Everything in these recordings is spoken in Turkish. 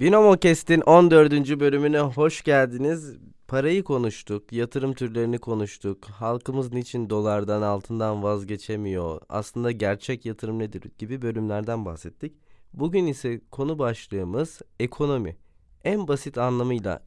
Binomo Kest'in 14. bölümüne hoş geldiniz. Parayı konuştuk, yatırım türlerini konuştuk. Halkımız niçin dolardan, altından vazgeçemiyor? Aslında gerçek yatırım nedir gibi bölümlerden bahsettik. Bugün ise konu başlığımız ekonomi. En basit anlamıyla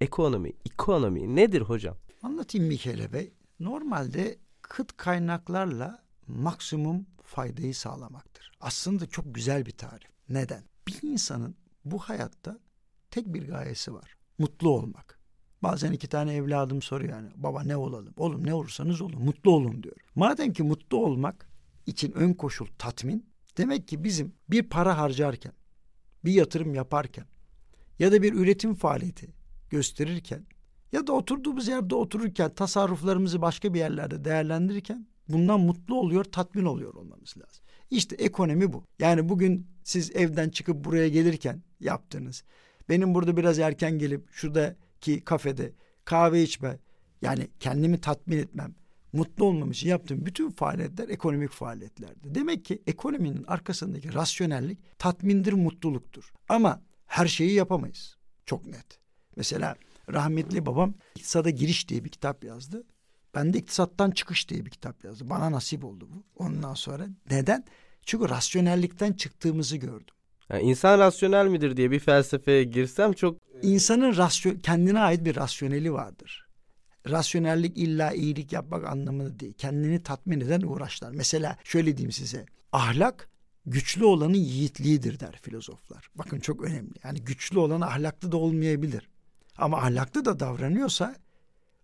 ekonomi, ekonomi nedir hocam? Anlatayım Mikele Bey. Normalde kıt kaynaklarla maksimum faydayı sağlamaktır. Aslında çok güzel bir tarif. Neden? Bir insanın bu hayatta tek bir gayesi var. Mutlu olmak. Bazen iki tane evladım soruyor yani. Baba ne olalım? Oğlum ne olursanız olun. Mutlu olun diyor. Madem ki mutlu olmak için ön koşul tatmin. Demek ki bizim bir para harcarken, bir yatırım yaparken ya da bir üretim faaliyeti gösterirken ya da oturduğumuz yerde otururken tasarruflarımızı başka bir yerlerde değerlendirirken bundan mutlu oluyor, tatmin oluyor olmamız lazım. İşte ekonomi bu. Yani bugün siz evden çıkıp buraya gelirken yaptığınız, benim burada biraz erken gelip şuradaki kafede kahve içme, yani kendimi tatmin etmem, mutlu olmam için yaptığım bütün faaliyetler ekonomik faaliyetlerdi. Demek ki ekonominin arkasındaki rasyonellik tatmindir, mutluluktur. Ama her şeyi yapamayız. Çok net. Mesela rahmetli babam İktisada Giriş diye bir kitap yazdı. Ben de iktisattan çıkış diye bir kitap yazdım. Bana nasip oldu bu. Ondan sonra neden? Çünkü rasyonellikten çıktığımızı gördüm. Yani insan rasyonel midir diye bir felsefeye girsem çok... İnsanın rasyon, kendine ait bir rasyoneli vardır. Rasyonellik illa iyilik yapmak anlamında değil. Kendini tatmin eden uğraşlar. Mesela şöyle diyeyim size. Ahlak güçlü olanın yiğitliğidir der filozoflar. Bakın çok önemli. Yani güçlü olan ahlaklı da olmayabilir. Ama ahlaklı da davranıyorsa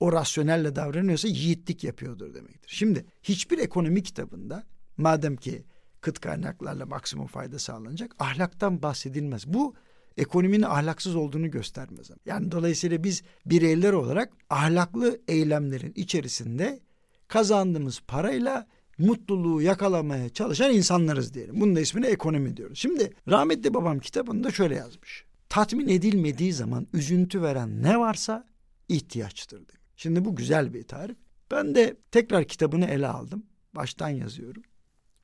o rasyonelle davranıyorsa yiğitlik yapıyordur demektir. Şimdi hiçbir ekonomi kitabında madem ki kıt kaynaklarla maksimum fayda sağlanacak ahlaktan bahsedilmez. Bu ekonominin ahlaksız olduğunu göstermez. Yani dolayısıyla biz bireyler olarak ahlaklı eylemlerin içerisinde kazandığımız parayla mutluluğu yakalamaya çalışan insanlarız diyelim. Bunun da ismini ekonomi diyoruz. Şimdi rahmetli babam kitabında şöyle yazmış. Tatmin edilmediği zaman üzüntü veren ne varsa ihtiyaçtır demiş. Şimdi bu güzel bir tarif. Ben de tekrar kitabını ele aldım. Baştan yazıyorum.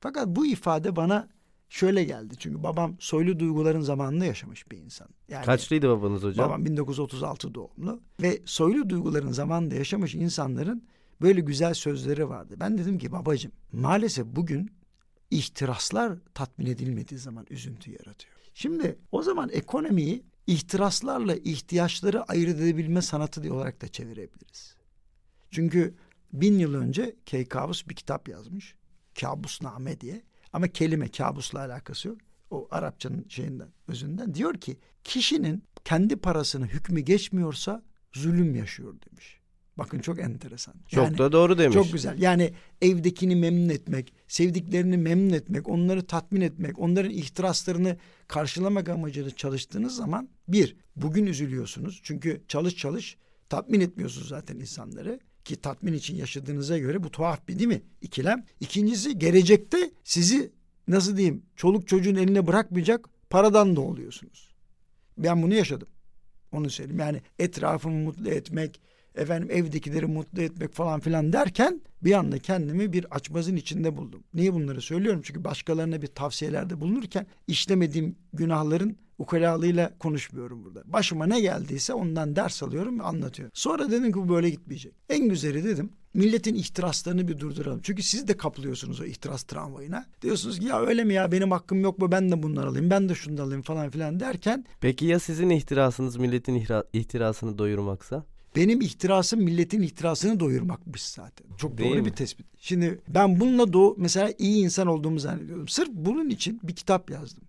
Fakat bu ifade bana şöyle geldi. Çünkü babam soylu duyguların zamanında yaşamış bir insan. Yani Kaçlıydı babanız hocam? Babam 1936 doğumlu. Ve soylu duyguların zamanında yaşamış insanların böyle güzel sözleri vardı. Ben dedim ki babacığım maalesef bugün ihtiraslar tatmin edilmediği zaman üzüntü yaratıyor. Şimdi o zaman ekonomiyi ihtiraslarla ihtiyaçları ayırt edebilme sanatı diye olarak da çevirebiliriz. Çünkü bin yıl önce Keykavus bir kitap yazmış. Kabusname diye. Ama kelime kabusla alakası yok. O Arapçanın şeyinden, özünden. Diyor ki kişinin kendi parasını hükmü geçmiyorsa zulüm yaşıyor demiş. Bakın çok enteresan. Yani, çok da doğru demiş. Çok güzel. Yani evdekini memnun etmek, sevdiklerini memnun etmek, onları tatmin etmek, onların ihtiraslarını karşılamak amacıyla çalıştığınız zaman bir, bugün üzülüyorsunuz. Çünkü çalış çalış tatmin etmiyorsunuz zaten insanları ki tatmin için yaşadığınıza göre bu tuhaf bir değil mi? İkilem. İkincisi gelecekte sizi nasıl diyeyim çoluk çocuğun eline bırakmayacak paradan da oluyorsunuz. Ben bunu yaşadım. Onu söyleyeyim. Yani etrafımı mutlu etmek, efendim evdekileri mutlu etmek falan filan derken bir anda kendimi bir açmazın içinde buldum. Niye bunları söylüyorum? Çünkü başkalarına bir tavsiyelerde bulunurken işlemediğim günahların ukalalığıyla konuşmuyorum burada. Başıma ne geldiyse ondan ders alıyorum ve anlatıyorum. Sonra dedim ki bu böyle gitmeyecek. En güzeli dedim milletin ihtiraslarını bir durduralım. Çünkü siz de kapılıyorsunuz o ihtiras tramvayına. Diyorsunuz ki ya öyle mi ya benim hakkım yok mu ben de bunları alayım ben de şunu da alayım falan filan derken. Peki ya sizin ihtirasınız milletin ihtirasını doyurmaksa? Benim ihtirasım milletin ihtirasını doyurmakmış zaten. Çok Değil doğru mi? bir tespit. Şimdi ben bununla doğu mesela iyi insan olduğumu zannediyordum. Sırf bunun için bir kitap yazdım.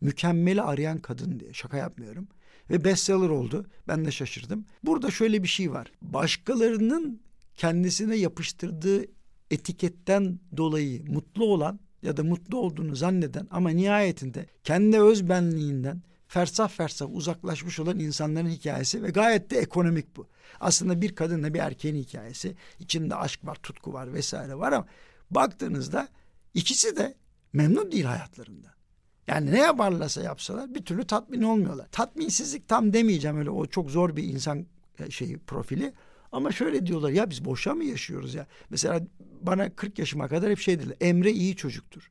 Mükemmeli arayan kadın diye. Şaka yapmıyorum. Ve bestseller oldu. Ben de şaşırdım. Burada şöyle bir şey var. Başkalarının kendisine yapıştırdığı etiketten dolayı mutlu olan ya da mutlu olduğunu zanneden ama nihayetinde kendi özbenliğinden fersah fersah uzaklaşmış olan insanların hikayesi ve gayet de ekonomik bu. Aslında bir kadınla bir erkeğin hikayesi. İçinde aşk var, tutku var vesaire var ama baktığınızda ikisi de memnun değil hayatlarında. Yani ne yaparlarsa yapsalar bir türlü tatmin olmuyorlar. Tatminsizlik tam demeyeceğim öyle o çok zor bir insan e, şeyi profili. Ama şöyle diyorlar ya biz boşa mı yaşıyoruz ya? Mesela bana 40 yaşıma kadar hep şey dediler. Emre iyi çocuktur.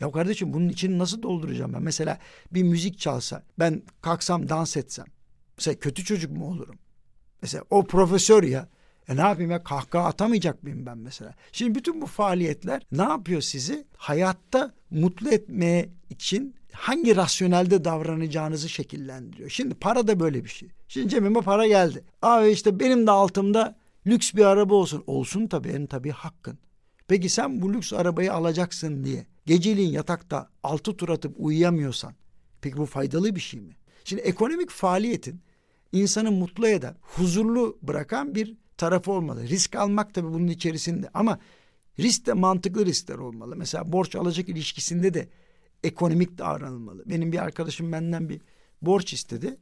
Ya kardeşim bunun için nasıl dolduracağım ben? Mesela bir müzik çalsa, ben kalksam dans etsem. Mesela kötü çocuk mu olurum? Mesela o profesör ya. E ne yapayım ya kahkaha atamayacak mıyım ben mesela? Şimdi bütün bu faaliyetler ne yapıyor sizi? Hayatta mutlu etmeye için hangi rasyonelde davranacağınızı şekillendiriyor. Şimdi para da böyle bir şey. Şimdi cebime para geldi. Abi işte benim de altımda lüks bir araba olsun. Olsun tabii en tabii hakkın. Peki sen bu lüks arabayı alacaksın diye geceliğin yatakta altı tur atıp uyuyamıyorsan peki bu faydalı bir şey mi? Şimdi ekonomik faaliyetin insanı mutlu eden, huzurlu bırakan bir tarafı olmalı. Risk almak tabii bunun içerisinde ama risk de mantıklı riskler olmalı. Mesela borç alacak ilişkisinde de ekonomik davranılmalı. Benim bir arkadaşım benden bir borç istedi.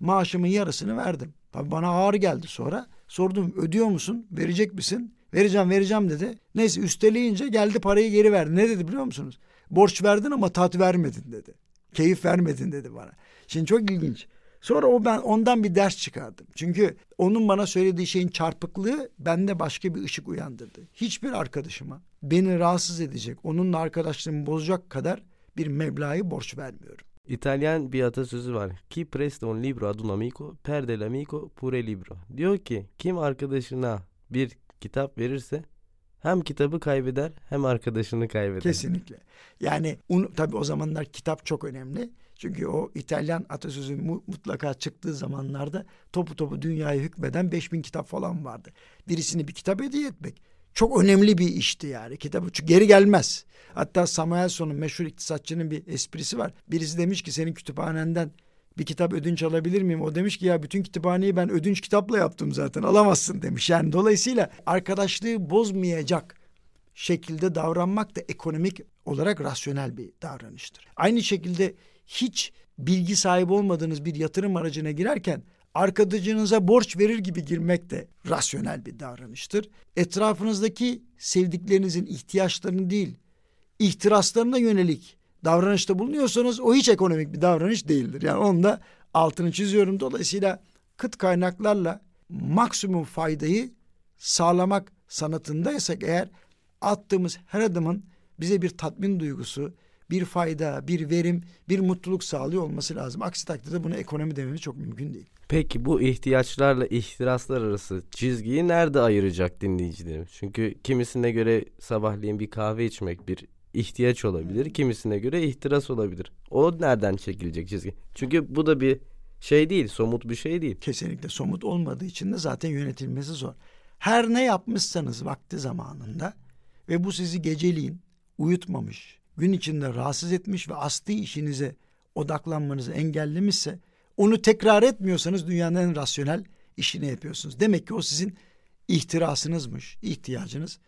Maaşımın yarısını verdim. Tabii bana ağır geldi sonra. Sordum ödüyor musun? Verecek misin? Vereceğim vereceğim dedi. Neyse üsteleyince geldi parayı geri verdi. Ne dedi biliyor musunuz? Borç verdin ama tat vermedin dedi. Keyif vermedin dedi bana. Şimdi çok ilginç. Sonra o ben ondan bir ders çıkardım. Çünkü onun bana söylediği şeyin çarpıklığı bende başka bir ışık uyandırdı. Hiçbir arkadaşıma beni rahatsız edecek, onunla arkadaşlığımı bozacak kadar bir meblağı borç vermiyorum. İtalyan bir atasözü var. Chi presta un libro ad un amico perde l'amico pure libro. Diyor ki kim arkadaşına bir kitap verirse hem kitabı kaybeder hem arkadaşını kaybeder. Kesinlikle. Yani un, tabii o zamanlar kitap çok önemli. Çünkü o İtalyan atasözü mutlaka çıktığı zamanlarda topu topu dünyayı hükmeden 5000 kitap falan vardı. Birisini bir kitap hediye etmek çok önemli bir işti yani. Kitabı çünkü geri gelmez. Hatta Samuelson'un meşhur iktisatçının bir esprisi var. Birisi demiş ki senin kütüphanenden bir kitap ödünç alabilir miyim? O demiş ki ya bütün kütüphaneyi ben ödünç kitapla yaptım zaten alamazsın demiş. Yani dolayısıyla arkadaşlığı bozmayacak şekilde davranmak da ekonomik olarak rasyonel bir davranıştır. Aynı şekilde hiç bilgi sahibi olmadığınız bir yatırım aracına girerken arkadaşınıza borç verir gibi girmek de rasyonel bir davranıştır. Etrafınızdaki sevdiklerinizin ihtiyaçlarını değil, ihtiraslarına yönelik davranışta bulunuyorsanız o hiç ekonomik bir davranış değildir. Yani onu da altını çiziyorum. Dolayısıyla kıt kaynaklarla maksimum faydayı sağlamak sanatındaysak eğer attığımız her adımın bize bir tatmin duygusu, bir fayda, bir verim, bir mutluluk sağlıyor olması lazım. Aksi takdirde bunu ekonomi dememiz çok mümkün değil. Peki bu ihtiyaçlarla ihtiraslar arası çizgiyi nerede ayıracak dinleyicilerimiz? Çünkü kimisine göre sabahleyin bir kahve içmek bir ihtiyaç olabilir. Kimisine göre ihtiras olabilir. O nereden çekilecek çizgi? Çünkü bu da bir şey değil, somut bir şey değil. Kesinlikle somut olmadığı için de zaten yönetilmesi zor. Her ne yapmışsanız vakti zamanında ve bu sizi geceliğin uyutmamış, gün içinde rahatsız etmiş ve asli işinize odaklanmanızı engellemişse onu tekrar etmiyorsanız dünyanın en rasyonel işini yapıyorsunuz. Demek ki o sizin ihtirasınızmış, ihtiyacınız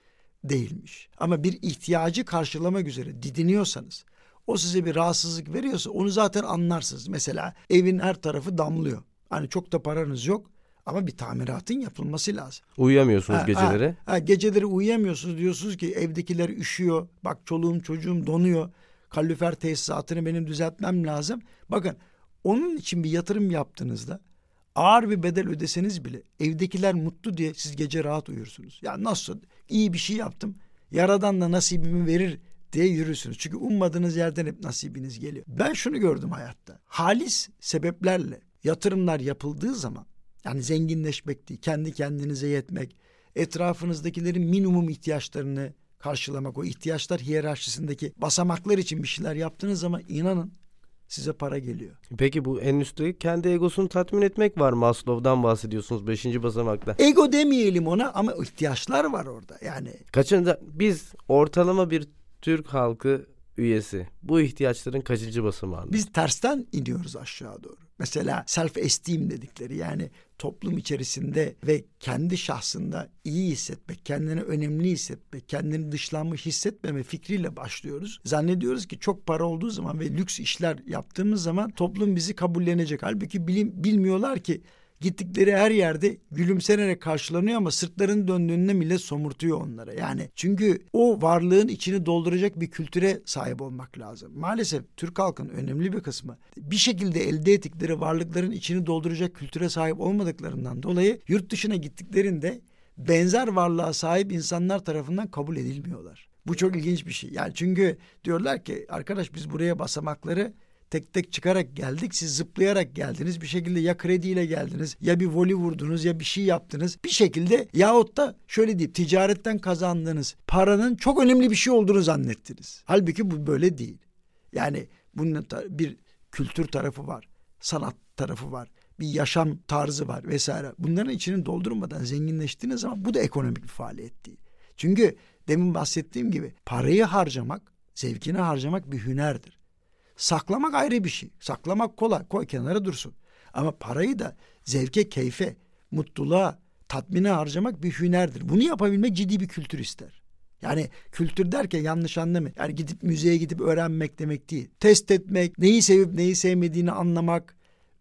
değilmiş. Ama bir ihtiyacı karşılamak üzere didiniyorsanız, o size bir rahatsızlık veriyorsa onu zaten anlarsınız. Mesela evin her tarafı damlıyor. Hani çok da paranız yok ama bir tamiratın yapılması lazım. Uyuyamıyorsunuz ha, geceleri. Ha, ha, geceleri uyuyamıyorsunuz diyorsunuz ki evdekiler üşüyor. Bak çoluğum çocuğum donuyor. Kalorifer tesisatını benim düzeltmem lazım. Bakın onun için bir yatırım yaptığınızda ağır bir bedel ödeseniz bile evdekiler mutlu diye siz gece rahat uyursunuz. Ya nasıl iyi bir şey yaptım. Yaradan da nasibimi verir diye yürürsünüz. Çünkü ummadığınız yerden hep nasibiniz geliyor. Ben şunu gördüm hayatta. Halis sebeplerle yatırımlar yapıldığı zaman yani zenginleşmek değil, kendi kendinize yetmek, etrafınızdakilerin minimum ihtiyaçlarını karşılamak, o ihtiyaçlar hiyerarşisindeki basamaklar için bir şeyler yaptığınız zaman inanın size para geliyor. Peki bu en üstte kendi egosunu tatmin etmek var. Maslow'dan bahsediyorsunuz beşinci basamakta. Ego demeyelim ona ama ihtiyaçlar var orada yani. Kaçıncı biz ortalama bir Türk halkı üyesi bu ihtiyaçların kaçıncı basamağında? Biz tersten iniyoruz aşağı doğru. Mesela self esteem dedikleri yani toplum içerisinde ve kendi şahsında iyi hissetmek, kendini önemli hissetmek, kendini dışlanmış hissetmeme fikriyle başlıyoruz. Zannediyoruz ki çok para olduğu zaman ve lüks işler yaptığımız zaman toplum bizi kabullenecek. Halbuki bilim, bilmiyorlar ki Gittikleri her yerde gülümsenerek karşılanıyor ama sırtlarını döndüğünde millet somurtuyor onlara. Yani çünkü o varlığın içini dolduracak bir kültüre sahip olmak lazım. Maalesef Türk halkının önemli bir kısmı bir şekilde elde ettikleri varlıkların içini dolduracak kültüre sahip olmadıklarından dolayı yurt dışına gittiklerinde benzer varlığa sahip insanlar tarafından kabul edilmiyorlar. Bu çok ilginç bir şey. Yani çünkü diyorlar ki arkadaş biz buraya basamakları tek tek çıkarak geldik. Siz zıplayarak geldiniz. Bir şekilde ya krediyle geldiniz ya bir voli vurdunuz ya bir şey yaptınız. Bir şekilde yahut da şöyle diyeyim ticaretten kazandığınız paranın çok önemli bir şey olduğunu zannettiniz. Halbuki bu böyle değil. Yani bunun bir kültür tarafı var. Sanat tarafı var. Bir yaşam tarzı var vesaire. Bunların içini doldurmadan zenginleştiğiniz zaman bu da ekonomik bir faaliyet değil. Çünkü demin bahsettiğim gibi parayı harcamak, zevkini harcamak bir hünerdir. Saklamak ayrı bir şey. Saklamak kolay. Koy kenara dursun. Ama parayı da zevke, keyfe, mutluluğa, tatmine harcamak bir hünerdir. Bunu yapabilmek ciddi bir kültür ister. Yani kültür derken yanlış anlamayın. Yani gidip müzeye gidip öğrenmek demek değil. Test etmek, neyi sevip neyi sevmediğini anlamak,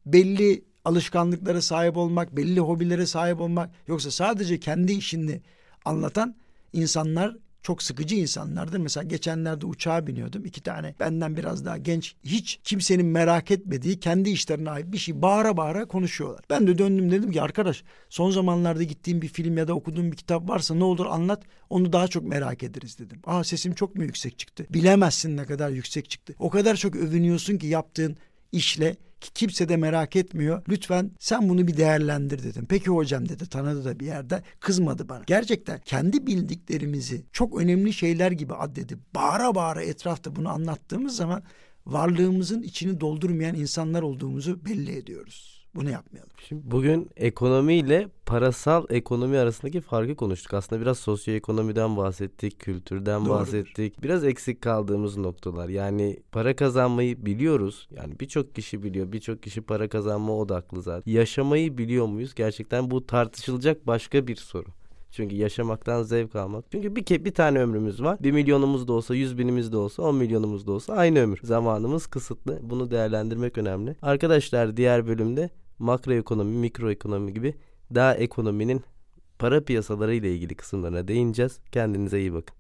belli alışkanlıklara sahip olmak, belli hobilere sahip olmak. Yoksa sadece kendi işini anlatan insanlar çok sıkıcı insanlardır. Mesela geçenlerde uçağa biniyordum. İki tane benden biraz daha genç, hiç kimsenin merak etmediği kendi işlerine ait bir şey bağıra bağıra konuşuyorlar. Ben de döndüm dedim ki arkadaş son zamanlarda gittiğim bir film ya da okuduğum bir kitap varsa ne olur anlat. Onu daha çok merak ederiz dedim. Aa sesim çok mu yüksek çıktı? Bilemezsin ne kadar yüksek çıktı. O kadar çok övünüyorsun ki yaptığın işle kimse de merak etmiyor. Lütfen sen bunu bir değerlendir dedim. Peki hocam dedi tanıdı da bir yerde kızmadı bana. Gerçekten kendi bildiklerimizi çok önemli şeyler gibi addedip bağıra bağıra etrafta bunu anlattığımız zaman varlığımızın içini doldurmayan insanlar olduğumuzu belli ediyoruz. Bunu yapmayalım. Şimdi bugün ekonomi ile parasal ekonomi arasındaki farkı konuştuk. Aslında biraz sosyoekonomiden bahsettik, kültürden Doğrudur. bahsettik. Biraz eksik kaldığımız noktalar. Yani para kazanmayı biliyoruz. Yani birçok kişi biliyor. Birçok kişi para kazanma odaklı zaten. Yaşamayı biliyor muyuz? Gerçekten bu tartışılacak başka bir soru. Çünkü yaşamaktan zevk almak. Çünkü bir, ke bir tane ömrümüz var. Bir milyonumuz da olsa, yüz binimiz de olsa, on milyonumuz da olsa aynı ömür. Zamanımız kısıtlı. Bunu değerlendirmek önemli. Arkadaşlar diğer bölümde makroekonomi, mikroekonomi gibi daha ekonominin para piyasaları ile ilgili kısımlarına değineceğiz. Kendinize iyi bakın.